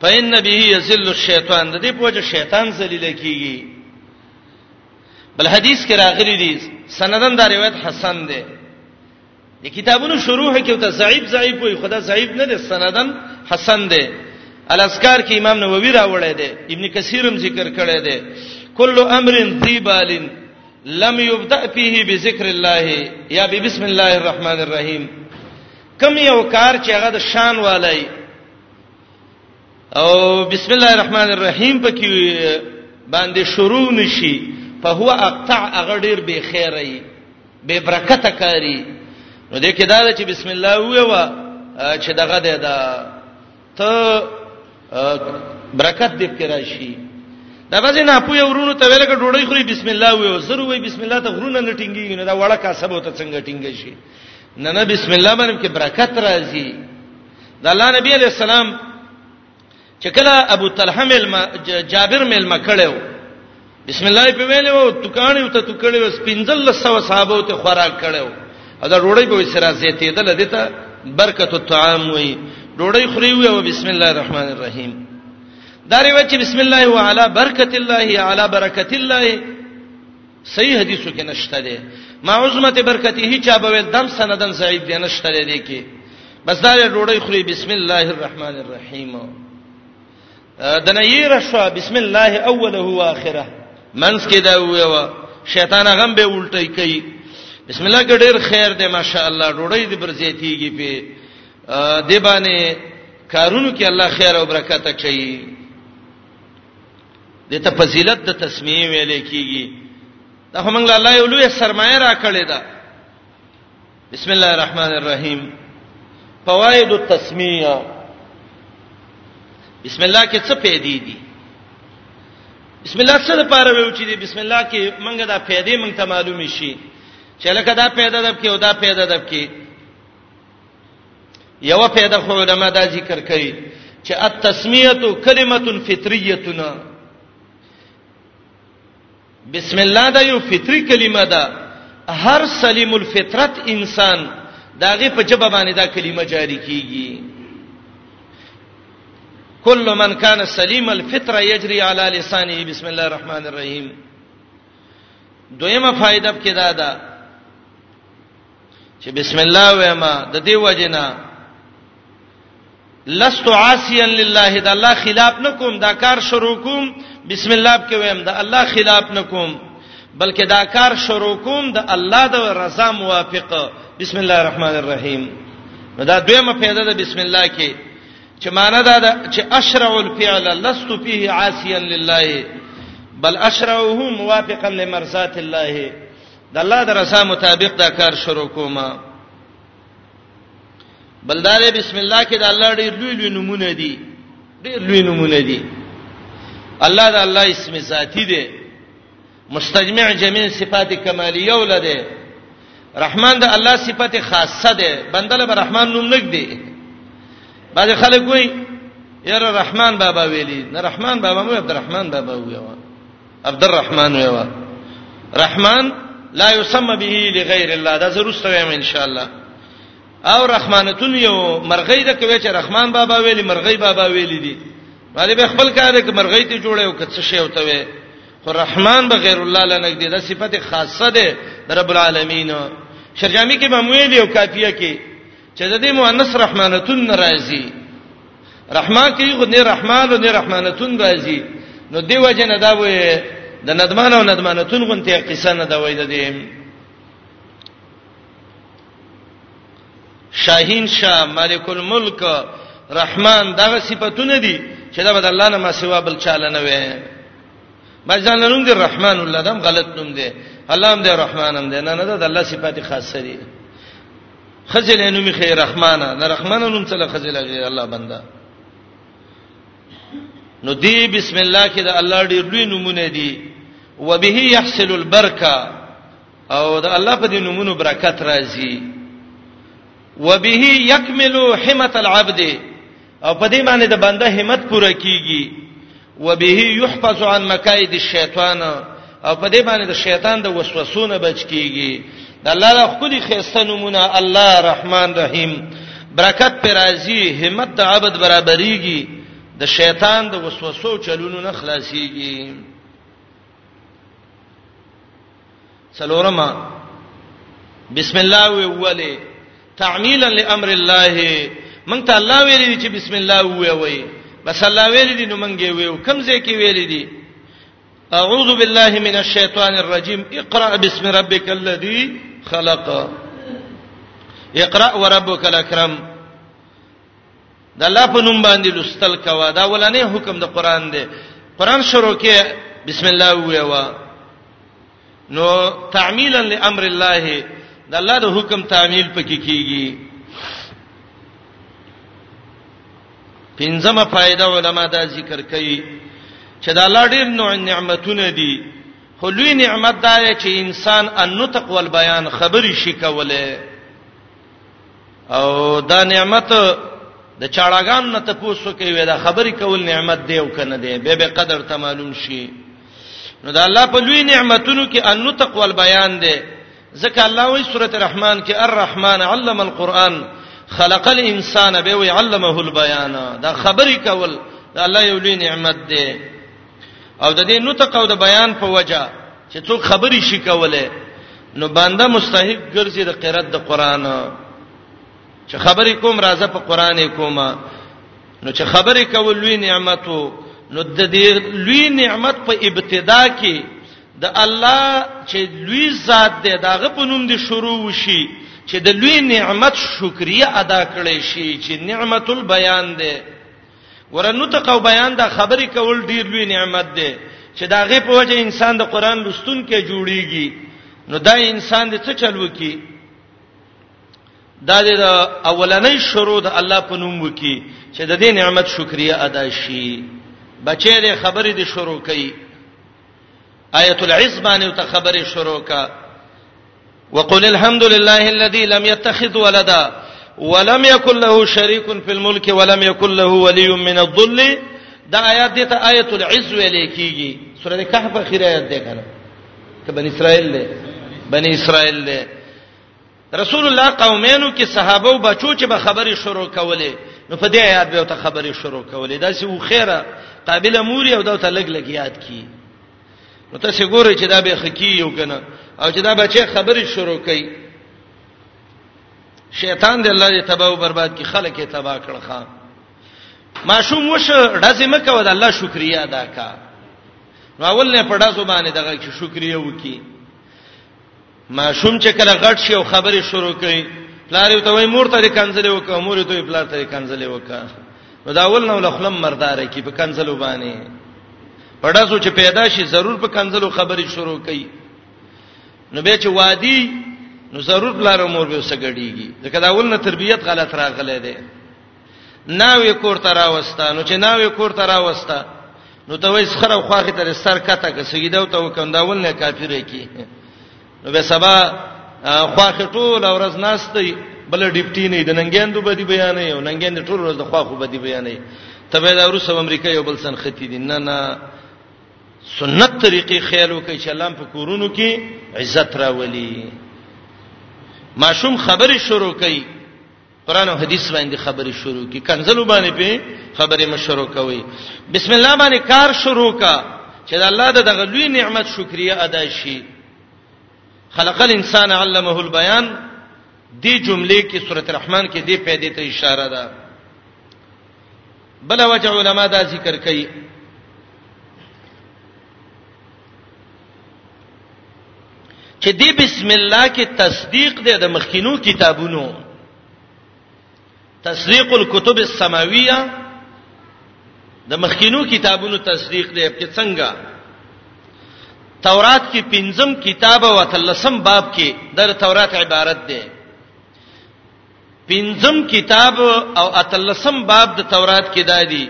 فإن به يذل الشیطان د دې په وجه شیطان ذلیل کیږي بل حدیث کې راغلی دی سندن دا روایت حسن دی د کتابونو شروع کې ته ضعیف ضعیف وي خدا ضعیف نه دی سندن حسن دی الاسکار کې امام نووي راوړی دی ابن کثیر هم ذکر کړی دی کل امر ذی بال لم یبدا فيه بذکر الله یا بسم الله الرحمن الرحیم کم یو کار چې هغه د شان والای او بسم الله الرحمن الرحیم پکې باندې شروع نشي فهو اقطع هغه ډیر به خیرای به برکت کاری نو دې کې دا چې بسم الله ویوا چې دغه ده دا ته برکت دې کې راشي دا غزه نه پوی ورونو ته ویل کې ډوړی خوري بسم الله ویو سره وی بسم الله ته غرونه نه ټینګي نه دا وړه کا سبو ته څنګه ټینګي شي نه نه بسم الله باندې کې برکت راځي د الله نبی علی السلام چې کله ابو طلحه مل جابر مل مکړو بسم الله په ویلو تکانیو ته تکړیو سپینځل سو صحابه ته خوراک کړو او دا روړی به سره زیتې دل دته برکت الطعام وی روړی خوري وی او بسم الله الرحمن الرحیم دا ری وچ بسم الله وعلى برکت الله علی برکت الله صحیح حدیثو کې نشته دی ما عظمت برکته چا به دم سندن ضعیف دی نشته دی کې بس دا ډوړی خوري بسم الله الرحمن الرحیم دنه یې رشوا بسم الله اوله و اخره منس کې دا ویوا شیطان غم به الټی کوي بسم الله کې ډیر خیر دی ماشاء الله ډوړی دې پر زیاتیږي په دی باندې کارونو کې الله خیر او برکت اچي د ته فضیلت د تسمیه ویل کیږي دا هم الله یو لوی سرمایه را کړی دا بسم الله الرحمن الرحیم فوائد التسمیه بسم الله کې څه پیدې دي بسم الله څه لپاره ویو چې دي بسم الله کې منګه دا پیدې منګ ته معلوم شي چې لکه دا پیدا دب کې او دا پیدا دب کې یو پیدا خو علما دا ذکر کوي چې التسمیه کلمه فطریه بسم الله دا یو فطری کلمه ده هر سلیم الفطرت انسان داغه په جبه باندې دا کلمه جاری کیږي کل من کان سلیم الفطره یجری علی لسانه بسم الله الرحمن الرحیم دویمه فائدہ کې دا ده چې بسم الله وېما د دې وجنا لست عاصيا لله دا الله خلاف نکوم دا کار شروع کوم بسم الله کې وېم دا الله خلاف نکوم بلکې دا کار شروع کوم د الله د رضا موافق بسم الله الرحمن الرحیم دا دویمه پیدا ده بسم الله کې چې معنا دا ده چې اشرع الفعل لست فيه عاصيا لله بل اشرعه موافقا لمرضات الله د الله د رضا مطابق دا کار شروع کوم بلدار بسم الله کې د الله ډېر لوی لوی نمونه دي ډېر لوی نمونه دي الله د الله اسم ذاتی دی مستجمع جميع صفات کمالیه ولده رحمان د الله صفته خاصه ده بندل به رحمان نوم نګ دی بعض خلک وایي یاره رحمان بابا ویلی نه رحمان بابا مو عبدالرحمن بابا ویو عبد الرحمن ویوا رحمان لا يسمى به لغیر الله دا ضرور ستویم ان شاء الله او رحمانتون یو مرغی د کوي چې رحمان بابا ویلی مرغی بابا ویلی دي باندې به خپل کار کې مرغی ته جوړه او کڅ شی او ته وي خو رحمان به غیر الله لنګ دي دا صفته خاصه ده رب العالمین شرجامی کې به مویل او کافیه کې چې د دې مؤنث رحمانتون ناراضي رحمان کې خو نه رحمان او نه رحمانتون راضي نو دی وجه نه دا وې د ندمان او ندمانتون غونته قصه نه دا وې د دې شاهین شاه مالک الملک رحمان دا صفاتونه دي چې دا بد الله نه ما سوا بل چاله نه وې بځان نوم دی رحمان الله دم غلط نوم دی الله هم دی رحمان هم دی نه نه دا الله صفات خاصه دي خزل نو می خیر رحمانه نه رحمانه نوم څه له خزل غیر الله بندا نو دی بسم الله کې د الله ډیر لوی نمونه دي وبه يحصل البرکه او د الله په دې نمونه برکت راځي وبه يكمل حمت العبد او په دې باندې د بنده همت پوره کیږي وبه يحفظ عن مکائد الشیطان او په دې باندې د شیطان د وسوسو نه بچ کیږي د الله له خپل خسته نمونه الله رحمان رحیم برکت پر راضی همت د عبادت برابرېږي د شیطان د وسوسو چلونو نه خلاصيږي څلورما بسم الله ویولې تعمیلا لامر الله مونږ ته الله ویلي چې بسم الله ویوي بس الله ویلي دي نو مونږ یې ویو کوم ځای کې ویلي دي اعوذ بالله من الشیطان الرجیم اقرا بسم ربک الذی خلق اقرا وربک الاکرم د الله په نوم باندې لوستل کوا دا ولنې حکم د قران دی قران شروع کې بسم الله ویوا نو تعمیلا لامر الله د الله د حکم تعمیل پکې کیږي پنځمه فائدہ علما دا ذکر کوي چې دا الله ډېر نوع نعمتونه دي خو لوی نعمت دا چې انسان ان نطق والبيان خبري شي کوله او دا نعمت د چاړهګان نه تاسو کې وې دا خبرې کول نعمت دی او کنه دی به به قدر ته معلوم شي نو دا الله په لوی نعمتونو کې انو تقوا بیان دی ځکه الله وی سورته رحمان کې الرحمن علم القرآن خلق الانسان به وی علمه البیان دا خبرې کول دا الله یو لوی نعمت دی او د دې نطق او د بیان په وجه چې څوک خبري شي کوله نو بنده مستحق ګرځي د قرات د قران چې خبرې کوم راځه په قران کوم نو چې خبرې کول لوی نعمت نو د دې لوی نعمت په ابتدا کې د الله چې لوی ذات دی داغه په نوم دی شروع وشي چې د لوی نعمت شکریا ادا کړي شي چې نعمت البیان دی ورنطق او بیان دا خبرې کول ډیر لوی نعمت دی چې دا غي په وجه انسان د قران لستون کې جوړیږي نو دا انسان دې څه چل وکي دا د اولنۍ شروع د الله په نوم وکي چې د دې نعمت شکریا ادا شي بچې دې خبرې دې شروع کړي آیت العز باندې ته خبرې شروع کړه وقل الحمد لله الذي لم يتخذ ولدا ولم يكن له شريك في الملك ولم يكن له ولي من الذل دا آیات دته آیت العز ویل کیږي سورۃ کهف اخر آیات ده کنه ته بنی اسرائیل ده بنی اسرائیل ده رسول الله قومینو کې صحابه او بچو چې به خبري شروع کولې نو په دې آیات به ته خبري شروع کولې دا چې و خیره قابل امور یو دا ته لګ لګ یاد کی نو ته څه ګورې چې دا به خکی یو کنه او چې دا بچي خبرې شروع کړي شیطان دې الله دې تباہ او برباد کی خلک یې تباہ کړل خان ماشوم وش ډزې مکه ود الله شکریا ادا کا نو اول نه پړا زبانه دغه شکریا وکي ماشوم چې کله غټ شي او خبرې شروع کوي پلار یې ته وای مور ته کنځلې وکړه مور یې ته پلار ته کنځلې وکړه نو دا اول نو لخلم مردار کی په کنځلو باندې پړاسو چې پیدا شي ضرور په کنځلو خبرې شروع کوي نو به چې وادي نو ضرور پلار مور به وسګړيږي ځکه دا اول نه تربيت غلط راغله ده ناوې کور ته راوستا نو چې ناوې کور ته راوستا نو ته وایس خره خواخې ته سر کته که سجده او ته وکنداول نه کافر کی نو به سبا خواخې ټول ورځ ناشته بل ډیپټی نه د ننګیندو بدی بیان یو ننګیند ټول ورځ د خواخو بدی بیان یو ته به دا روس امریکا یو بل سن ختی دي نه نه سنت طریقې خیال وکړي چې الله په کورونو کې عزت راولي ماشوم خبرې شروع کړي قران او حدیث باندې خبرې شروع کی کنزلو باندې په خبرې مشورو کوي بسم الله باندې کار شروع کا چې د الله د دغه لوی نعمت شکریا ادا شي خلق الانسان علمه البیان دی جملې کې سورۃ الرحمن کې دی پیدا ته اشاره ده بل وجه علما دا ذکر کوي چې دی بسم الله کې تصدیق دی د مخکینو کتابونو تصدیق الكتب السماویه د مخکینو کتابونو تصدیق دی په څنګه تورات کې پنځم کتاب او تلسم باب کې د تورات عبارت دی پنځم کتاب او اتلسم باب د تورات کې دادی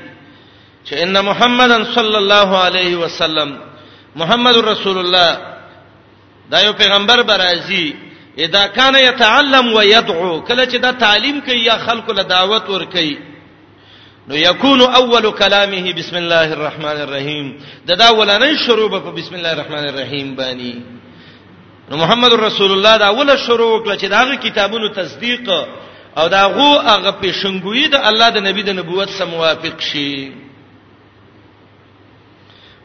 چې ان محمدن صلی الله علیه وسلم محمد رسول الله دا یو پیغمبر برازي اذا کان يتعلم ويدعو کله چې دا تعلیم کوي یا خلکو له دعوت ور کوي نو یکون اول کلامه بسم الله الرحمن الرحیم دا دا ولنې شروع په بسم الله الرحمن الرحیم باندې نو محمد رسول الله دا اوله شروع کړ چې داغه کتابونو تصدیق او دا غو هغه پیشنګوی د الله د نبی د نبوت سره موافق شي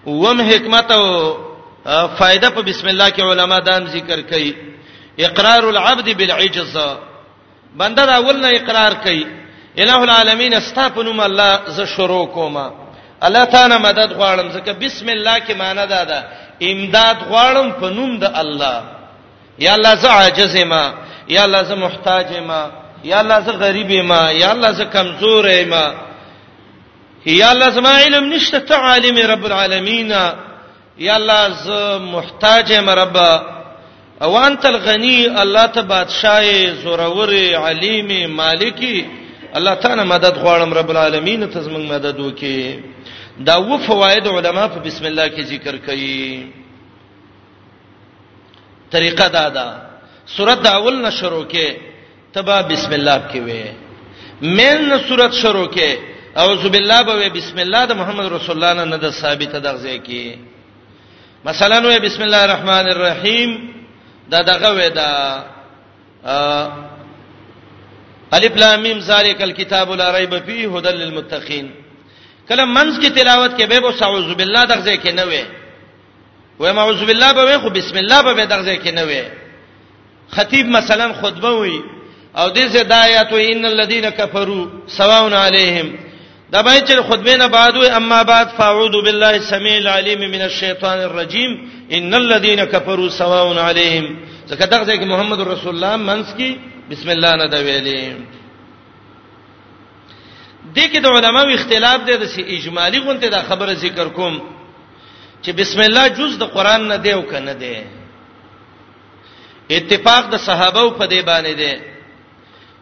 وم حکمت او فائدہ په بسم الله کې علما دام ذکر کوي اقرار العبد بالعجز بنده دا ول نه اقرار کوي الہ العالمین استا په نوم الله ز شروع کوم الله تعالی مدد غواړم ځکه بسم الله کې معنی دا ده امداد غواړم په نوم د الله یا الله ز عاجز ما یا الله ز محتاج ما یا الله ز غریب ما یا الله ز کمزور ما یا الله زما علم نشته ته عالم رب العالمین یا الله ز محتاج ما رب اوانت الغنی الله ته بادشاہ زورور علیم مالکی الله تعالی مدد غواړم رب العالمین ته زمنګ مدد وکي دا و فواید علما په بسم الله کې ذکر کړي طریقه دا ده سورۃ اول نه شروع کې تبا بسم الله کې وې مین نه سورۃ شروع کې اعوذ بالله به بسم الله د محمد رسول الله نه د ثابته دغه ځای کې مثلا وې بسم الله الرحمن الرحیم دا دغه وې دا الف لام میم ذالک الکتاب لا ریب فیه هدى للمتقین کله منځ کې تلاوت کې به بو اعوذ بالله دغه کې نه وې وې اعوذ بالله به خو بسم الله به دغه کې نه وې خطیب مثلا خطبه وی او دې زه دایات و ان الذين كفروا سواء عليهم دا باندې چې خطبه نه بعد وي اما بعد فاعوذ بالله السميع العليم من الشيطان الرجيم ان الذين كفروا سواء عليهم ځکه دغه ځای کې محمد رسول الله منس کی بسم الله نه دا ویلې دې کې د علماو اختلاف دی د اجمالی غونته دا خبره ذکر کوم چې بسم الله جز د قران نه دی او کنه دی اتفاق د صحابه په دی باندې دی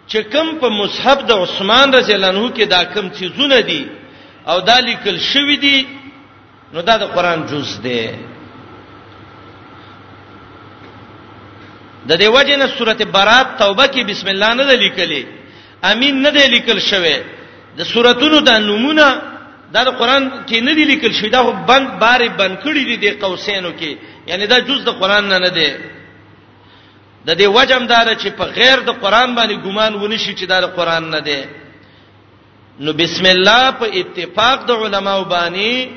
چې کم په مصحف د عثمان رضی الله عنه کې دا کم چیزونه دي او دا لیکل شوی دي نو دا د قران جز دی د دې وجه نه سورته برات توبه کې بسم الله نه لیکلې امین نه دی لیکل شوی د سوراتونو د نمونه دا د قران کې نه دی لیکل شوی دا خو بند بارې بند کړی دی د قوسینو کې یعنی دا جز د قران نه نه دی د دې وجم دار چې په غیر د قران باندې ګومان ونشي چې دا د قران نه دی نو بسم الله په اتفاق د علماو باندې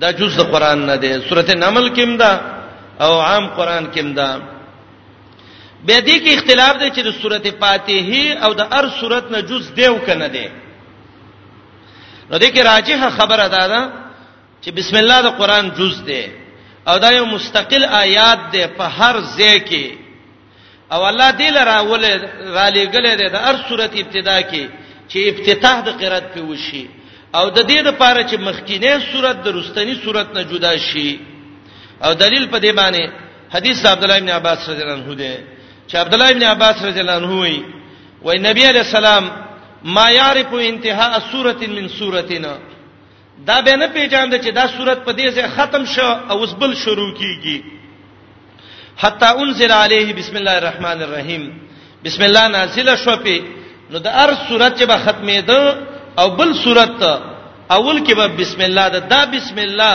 دا جز د قران نه ده سورته نمل کې هم ده او عام قران کې هم ده به دې کې اختلاف دی چې د سورته فاتحه او د هر سورته نه جز دیو کنه دی نو دې کې راجحه خبره ده دا چې بسم الله د قران جز دی او دا یو مستقل آیات دی په هر ځای کې او الله دې لرا ول را لېګلې ده د هر صورت ابتدا کې چې افتتاح د قرات په وشي او د دې لپاره چې مخکینه صورت د رستنی صورت نه جدا شي او دلیل په دې باندې حدیث عبد الله ابن عباس رضی الله عنه ده چې عبد الله ابن عباس رضی الله عنه وی وای نبی علیہ السلام ما یعرف انتهاء سوره من سورتنا دا به نه پیژاند چې دا صورت په دې ځای ختم شو او اوس بل شروع کیږي حتا انزل علیه بسم الله الرحمن الرحیم بسم الله نازله شو په نو د هر صورت چې به ختمې ده او بل صورت ته اول کې به بسم الله ده دا بسم الله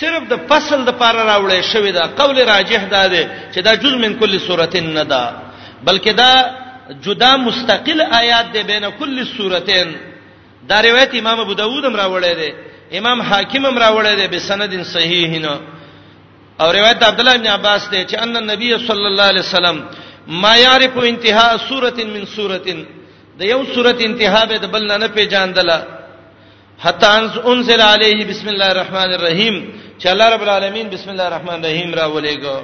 صرف د فصل د پاره راوړې شوې ده قول راجح ده ده چې دا جز من کل سورتین نه ده بلکې دا جدا مستقل آیات ده بین کل سورتین دا روایت امام ابو داوود هم راوړی دی امام حاکم هم راوړی دی بسند صحیح نه او روایت عبد الله ابن عباس ته چې ان النبي صلی الله علیه وسلم ما يعرف انتهاء سوره من سوره د یو سوره انتها به د بل نه پیژاندله حتا انزل علیه بسم الله الرحمن الرحیم چې الله رب العالمین بسم الله الرحمن الرحیم را ولېګو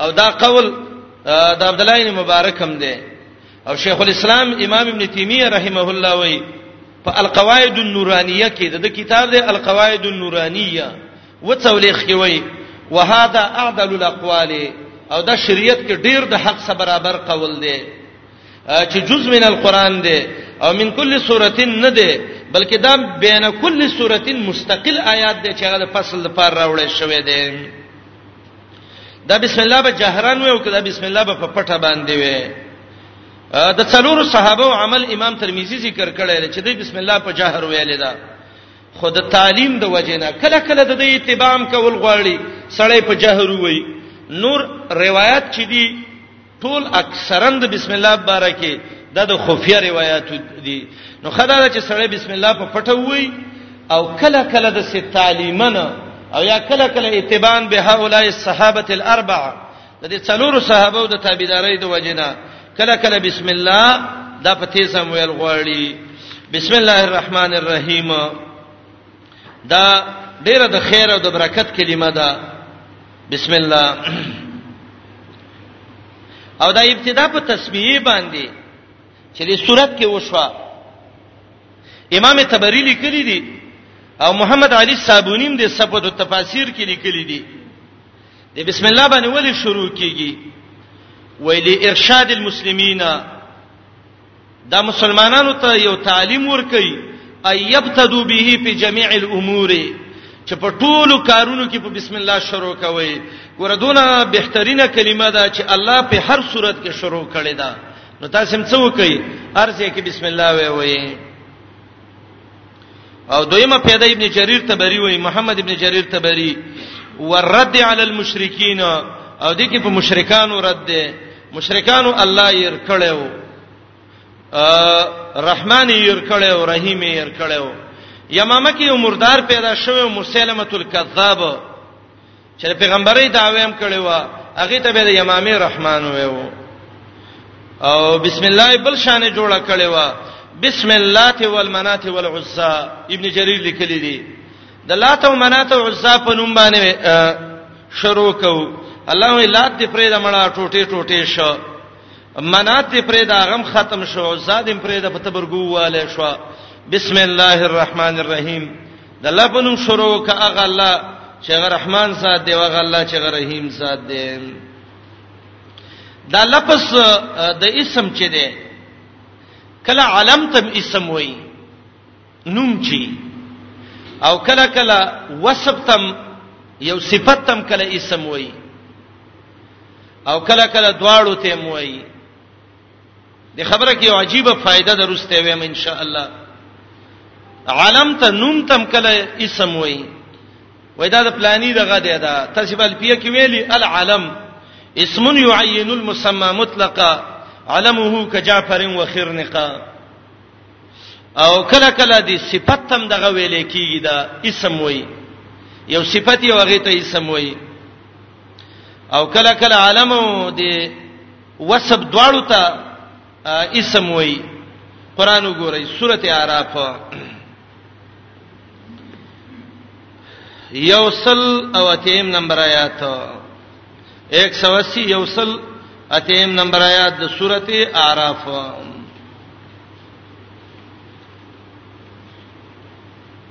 او دا قول د عبد الله بن مبارک هم دی او شیخ الاسلام امام ابن تیمیه رحمه الله وی په القواعد النورانیه کې د کتاب دی القواعد النورانیه وڅولېخ کې وی وهذا اعدل الاقوال او دا شریعت کې ډیر د حق سره برابر قول دی چې جز من القران دی او من کل سورۃ نه دی بلکې دا بین کل سورۃ مستقل آیات دی چې هغه د فصل لپاره راوړل شوی دی دا بسم الله به جهران وي او کدا بسم الله به په پټه باندې وي د څلورو صحابه او عمل امام ترمذی ذکر کړی دی چې د بسم الله په جهر ویل دا خود تعلیم د وجنه کله کله د دې اتباع کول غواړي سړی په جهر وي نور روایت چې دی ټول اکثرا د بسم الله بارکه دا د خفیه روایت دي نو خدای چې سره بسم الله په پټه وای او کله کله د ست تعلیمنه او یا کله کله اتبان به هؤلاء الصحابه الاربعه د دې څلورو صحابه او د تابعداري د وجنه کله کله بسم الله دا په تیزه ویل غواړي بسم الله الرحمن الرحیم دا ډیره د خیر او د برکت کلمه ده بسم الله او دا ابتدا په تسبیح باندې چې د صورت کې وشوه امام تبری لیکلی دی او محمد علی صابونی هم د صفات التفاسیر کې لیکلی دی د بسم الله باندې ولې شروع کیږي ویلي ارشاد المسلمین دا مسلمانانو ته یو تعلیم ورکړي ايبتدو به په جميع الامور چې په ټولو کارونو کې په بسم الله شروع کوي ګوردونه بهترینه کلمه ده چې الله په هر صورت کې شروع کړي دا نو تاسو هم څه وکړي ارزه کې بسم الله وایي او دویمه پیدا ابن جریر تبری وای محمد ابن جریر تبری ورد علی المشرکین او د کې په مشرکانو رد ده مشرکانو الله یې ور کړو رحمان یې ور کړو رحیم یې ور کړو یمامه کې یو مردار پیدا شوی مسلمه الکذاب چې پیغمبري داوی هم کړی و هغه ته به د یمامه رحمان ویو او بسم الله بل شان جوړه کړی و بسم الله ته والمنات والعزى ابن جرير لیکلی دی د لات او منات او عزى په نوم باندې شروع کو الله وی لات دې پرې د مړه ټوټه ټوټه شو منات دې پرې د غم ختم شو عزى دې پرې د پتبرګو والے شو بسم الله الرحمن الرحیم د الله په نوم شروع کا هغه الله چې هغه رحمان ذات دی هغه الله چې هغه رحیم ذات دی دا لفظ د اسم چې دی کله علم تم اسم وای نوم چی او کله کله وصف تم یو صفت تم کله اسم وای او کله کله دواړو تم وای د خبره کې عجیب فائدہ درسته ویم ان شاء الله عالم ته نوم تم کله اسم وای وای دا د پلاني دغه دی دا تاسو بل پیه کې ویلي العالم اسم يعين المسمى مطلقا علمه كجعفر وخرنقا او کله کله دی صفت تم دغه ویل کیږي دا اسم وای یو صفت یو هغه ته اسم وای او کله کله علم دی وسب دواړو ته اسم وای قران وګورئ سورته اعراف یوصل او اتیم نمبر آیات 180 یوصل اتیم نمبر آیات د سورته اعراف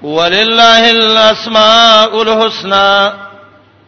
ولله الاسماء الحسنى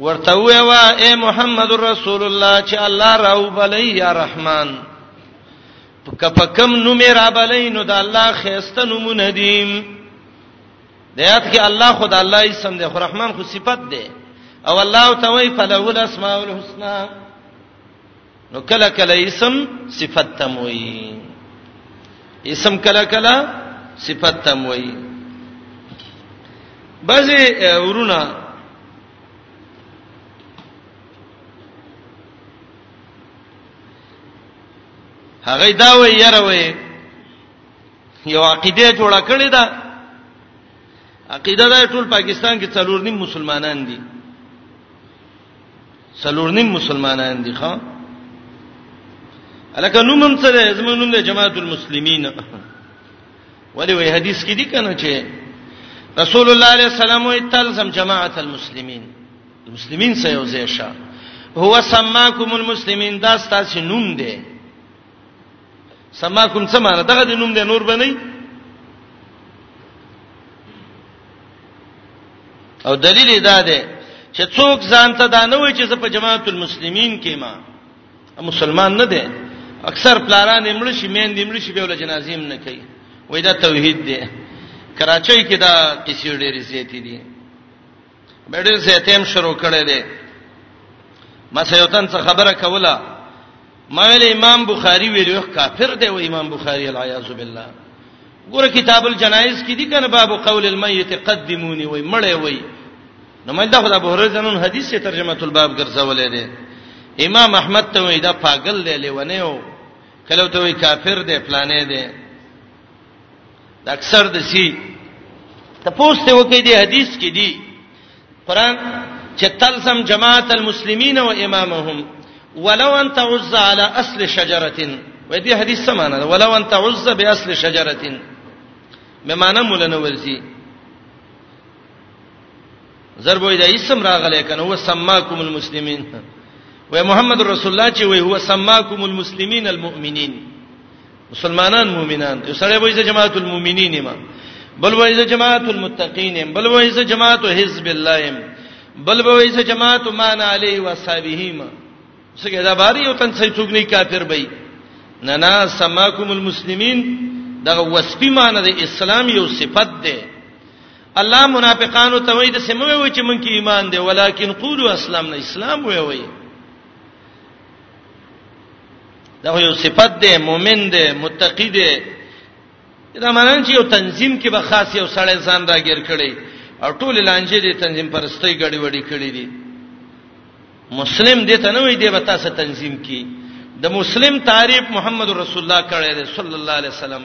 ورته ویوا اے محمد رسول الله چې الله راو بلی یا رحمان کپکم نو میرا بلی نو د الله خيسته نمونه دیم د یاد کې الله خدای الله اسم دی خو رحمان خو صفت دی او الله تعالی فلول اسماء الحسنا نو کله کله اسم صفت تم وي اسم کله کله صفت تم وي بعضی ورونه هغه دا وی یره وی یو عقیده جوړه کړی دا عقیده دا ټول پاکستان کې څلور نیم مسلمانان دي څلور نیم مسلمانان دي ښا الکه نوم هم څه ده زموږ نوم ده جماعت المسلمین ولی وی حدیث کې دي کنه چې رسول الله علیه السلام وی تلزم جماعت المسلمین مسلمین سه یو ځای شه هو سماکم المسلمین دا ستاسو نوم دی سماکم څه معنی دغه د نوم د نور بنئ او دلیل دا دی چې څوک ځان ته دا نه وایي چې زه په جماعت المسلمین کې ما مسلمان نه دی اکثر پلاران امړ شي مین دې امړ شي به ول جنازې هم نه کوي وای دا توحید دی کراچۍ کې دا قصې ډېرې زیاتې دي بډیر زیتیم شروع کړی دی ما سیوتن څه خبره کوله ما ویل امام بخاری ویلو کافر دی و امام بخاری العیاذ بالله ګوره کتاب الجنایز کې دي کنه باب قول المیت قدمونی وای مړې وای نو مې دا خدای به هرې زنون حدیث ته ترجمه الباب ګرځولې ده امام احمد ته وای دا پاگل دی لیونه و کله ته وای کافر دی فلانه دی د اکثر د سی ته پوسټ وکړي دی حدیث کې دی قران چې تلزم جماعت المسلمین و امامهم ولو ان تعز على اصل شجره و دې حدیث سمانه ده ولو ان تعز باصل شجره به معنا مولنه ورسی ضرب وې د اسم راغله کنه هو سماکم المسلمین و محمد رسول الله چې وې هو سماکم المسلمین المؤمنین مسلمانان مؤمنان یو سړی وایي چې جماعت المؤمنین ما بل وایي چې جماعت المتقین بل وایي چې جماعت حزب الله بل وایي چې جماعت مان علی و صحابه ما څنګه دا باری یو تن څوک نه کافر بې نه نه سماکم المسلمین دغه وسپی معنی د اسلام یو صفت ده الله منافقانو ته وایي د سموي وي چې مونږ کې ایمان دی ولیکن قولوا اسلام نه اسلام وي وي دا یو صفت دی مؤمن دی متقی دی دا مانن چې یو تنظیم کې به خاص یو سړی ځان راګیر کړي او ټول لانجه دي تنظیم پرستۍ غړي وړي کړي دي مسلم دې ته نه وي دی به تاسو تنظیم کې د مسلم تعریف محمد رسول الله کړی دی صلی الله علیه وسلم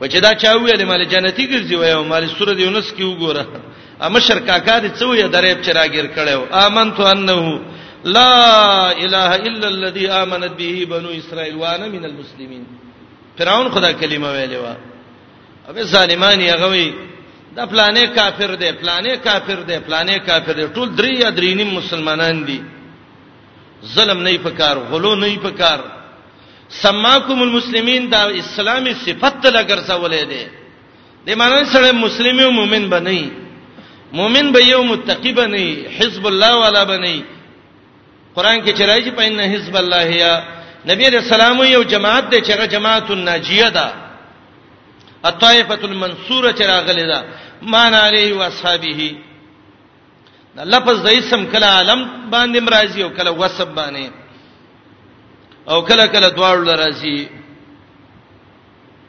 و چې دا چا ویل مال جنتی ګرځي وای او مال سوره د یونس کې وګوره اما شرکاکا دې څو یې درېب چې راګیر کړو امنت انه لا اله الا الذي امنت به بنو اسرائيل وانا من المسلمين فرعون خدا کلمه ویلې و او ظالمانی هغه وی دا پلانې کافر دی پلانې کافر دی پلانې کافر دی ټول درې یا درې نیم مسلمانان دي ظلم نه پکار غلو نه پکار سماکم المسلمین دا اسلامي صفت له ګرځولې ده د معنی سره مسلمان او مؤمن بنئ مؤمن به یو متقی بنئ حزب الله والا بنئ قران کې چې راځي په ان حزب الله یا نبی رسول الله یو جماعت دی چې هغه جماعت الناجیه ده الطائفه المنصوره چې راغلي ده مان علی او اصحابہ دا لفظ د اسم کله عالم باندې مرাজি او کله وصف باندې او کله کله دواړو لرازي